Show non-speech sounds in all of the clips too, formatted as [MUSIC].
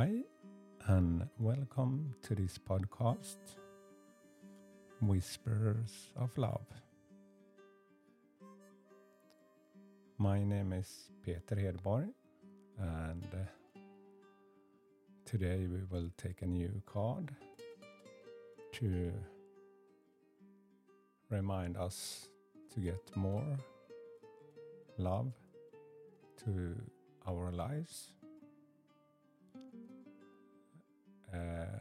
Hi, and welcome to this podcast, Whispers of Love. My name is Peter Hedborg, and uh, today we will take a new card to remind us to get more love to our lives.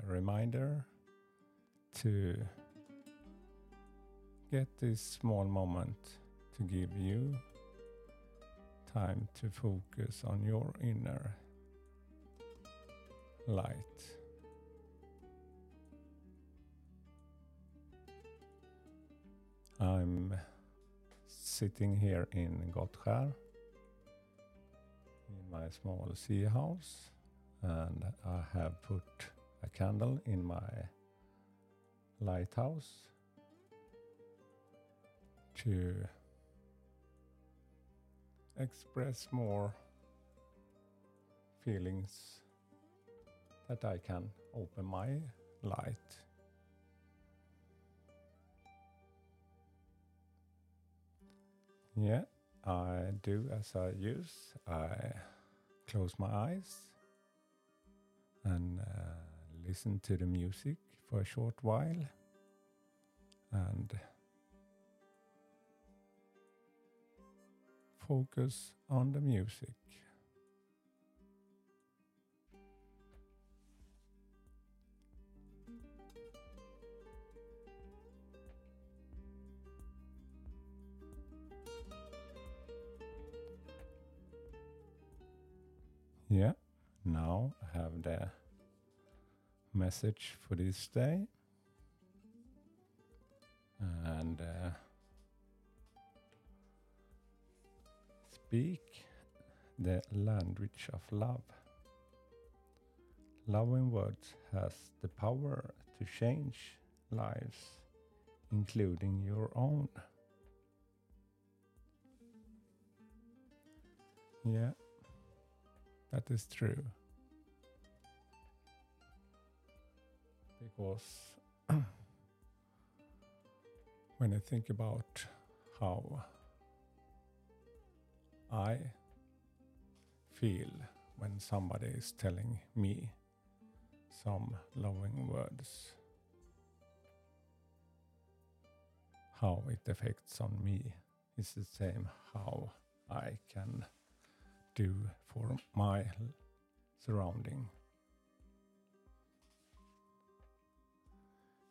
Reminder to get this small moment to give you time to focus on your inner light. I'm sitting here in Gottskär in my small sea house and I have put a candle in my lighthouse to express more feelings that I can open my light. Yeah, I do as I use. I close my eyes and uh, listen to the music for a short while and focus on the music. Yeah, now I have the message for this day. And uh, speak the language of love. Loving words has the power to change lives, including your own. Yeah, that is true. Because [CLEARS THROAT] when I think about how I feel when somebody is telling me some loving words, how it affects on me is the same how I can do for my surrounding.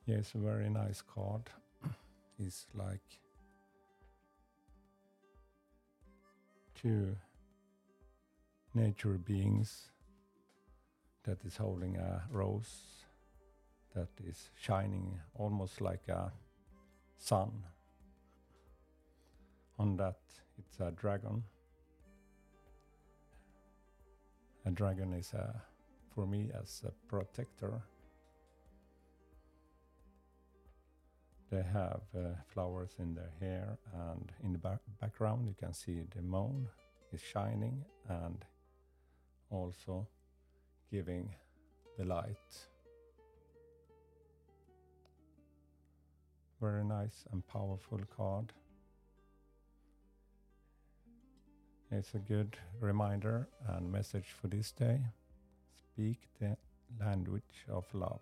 Yes, a very nice card. [CLEARS THROAT] it's like two nature beings that is holding a rose that is shining almost like a sun. On that, it's a dragon. A dragon is a, for me as a protector. They have uh, flowers in their hair, and in the back background, you can see the moon is shining and also giving the light. Very nice and powerful card. It's a good reminder and message for this day. Speak the language of love.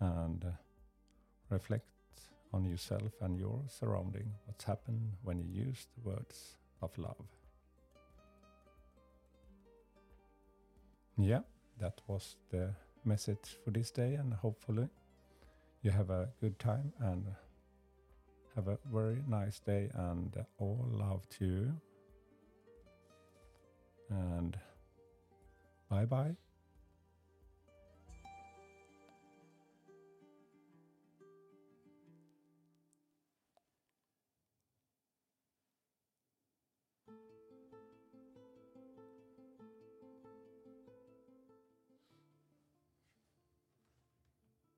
And uh, reflect on yourself and your surrounding, what's happened when you use the words of love. Yeah, that was the message for this day, and hopefully, you have a good time and have a very nice day. And all love to you. And bye bye.